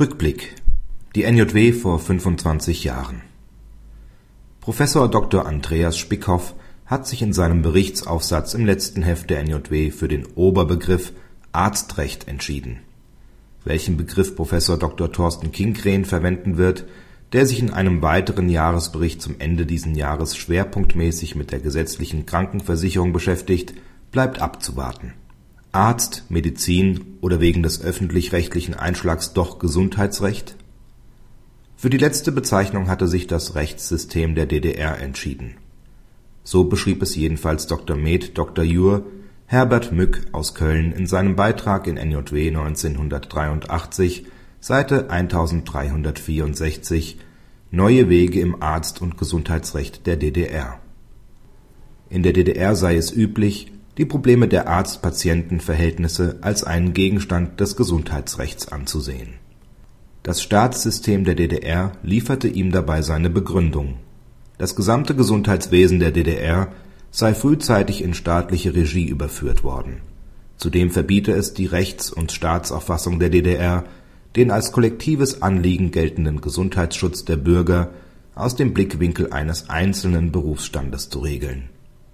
Rückblick Die NJW vor 25 Jahren Professor Dr. Andreas Spickhoff hat sich in seinem Berichtsaufsatz im letzten Heft der NJW für den Oberbegriff Arztrecht entschieden. Welchen Begriff Professor Dr. Thorsten Kinckreen verwenden wird, der sich in einem weiteren Jahresbericht zum Ende diesen Jahres schwerpunktmäßig mit der gesetzlichen Krankenversicherung beschäftigt, bleibt abzuwarten Arzt, Medizin oder wegen des öffentlich-rechtlichen Einschlags doch Gesundheitsrecht? Für die letzte Bezeichnung hatte sich das Rechtssystem der DDR entschieden. So beschrieb es jedenfalls Dr. med. Dr. jur. Herbert Mück aus Köln in seinem Beitrag in NJW 1983, Seite 1364 Neue Wege im Arzt und Gesundheitsrecht der DDR. In der DDR sei es üblich die Probleme der Arzt-Patienten-Verhältnisse als einen Gegenstand des Gesundheitsrechts anzusehen. Das Staatssystem der DDR lieferte ihm dabei seine Begründung. Das gesamte Gesundheitswesen der DDR sei frühzeitig in staatliche Regie überführt worden. Zudem verbiete es die Rechts und Staatsauffassung der DDR, den als kollektives Anliegen geltenden Gesundheitsschutz der Bürger aus dem Blickwinkel eines einzelnen Berufsstandes zu regeln